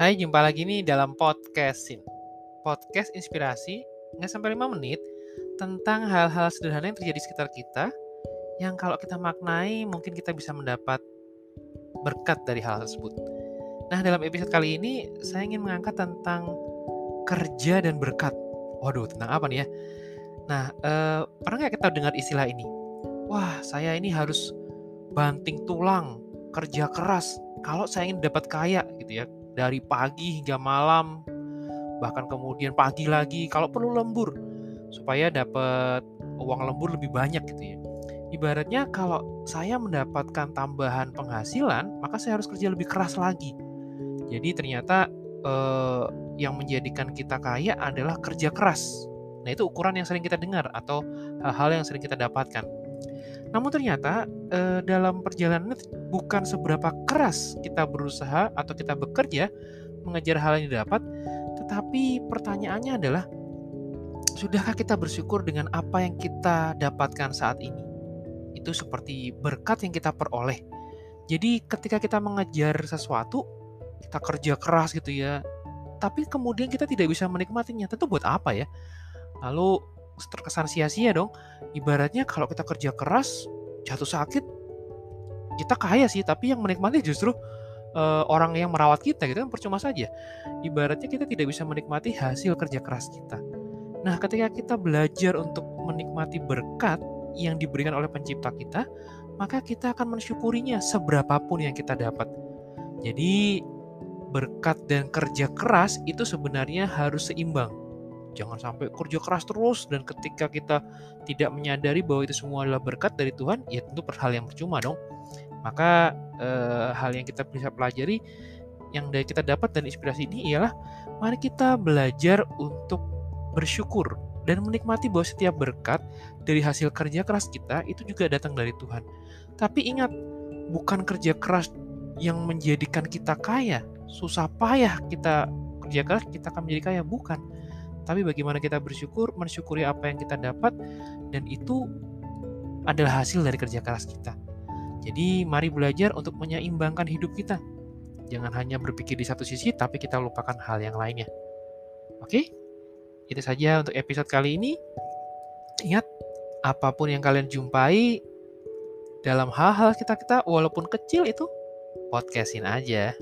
Hai, jumpa lagi nih dalam podcastin. Podcast inspirasi nggak sampai 5 menit tentang hal-hal sederhana yang terjadi di sekitar kita yang kalau kita maknai mungkin kita bisa mendapat berkat dari hal tersebut. Nah, dalam episode kali ini saya ingin mengangkat tentang kerja dan berkat. Waduh, tentang apa nih ya? Nah, eh, pernah nggak kita dengar istilah ini? Wah, saya ini harus banting tulang, kerja keras kalau saya ingin dapat kaya gitu ya dari pagi hingga malam bahkan kemudian pagi lagi kalau perlu lembur supaya dapat uang lembur lebih banyak gitu ya. Ibaratnya kalau saya mendapatkan tambahan penghasilan maka saya harus kerja lebih keras lagi. Jadi ternyata eh, yang menjadikan kita kaya adalah kerja keras. Nah itu ukuran yang sering kita dengar atau hal-hal yang sering kita dapatkan namun ternyata eh, dalam perjalanan bukan seberapa keras kita berusaha atau kita bekerja mengejar hal yang didapat, tetapi pertanyaannya adalah sudahkah kita bersyukur dengan apa yang kita dapatkan saat ini? Itu seperti berkat yang kita peroleh. Jadi ketika kita mengejar sesuatu, kita kerja keras gitu ya, tapi kemudian kita tidak bisa menikmatinya. Tentu buat apa ya? Lalu terkesan sia-sia dong. Ibaratnya kalau kita kerja keras, jatuh sakit, kita kaya sih, tapi yang menikmati justru uh, orang yang merawat kita gitu kan percuma saja. Ibaratnya kita tidak bisa menikmati hasil kerja keras kita. Nah, ketika kita belajar untuk menikmati berkat yang diberikan oleh pencipta kita, maka kita akan mensyukurinya seberapapun yang kita dapat. Jadi, berkat dan kerja keras itu sebenarnya harus seimbang Jangan sampai kerja keras terus dan ketika kita tidak menyadari bahwa itu semua adalah berkat dari Tuhan, ya tentu hal yang percuma dong. Maka eh, hal yang kita bisa pelajari yang dari kita dapat dan inspirasi ini ialah mari kita belajar untuk bersyukur dan menikmati bahwa setiap berkat dari hasil kerja keras kita itu juga datang dari Tuhan. Tapi ingat, bukan kerja keras yang menjadikan kita kaya, susah payah kita kerja keras kita akan menjadi kaya, bukan tapi bagaimana kita bersyukur, mensyukuri apa yang kita dapat, dan itu adalah hasil dari kerja keras kita. Jadi, mari belajar untuk menyeimbangkan hidup kita. Jangan hanya berpikir di satu sisi, tapi kita lupakan hal yang lainnya. Oke, itu saja untuk episode kali ini. Ingat, apa pun yang kalian jumpai dalam hal-hal kita-kita, walaupun kecil itu, podcastin aja.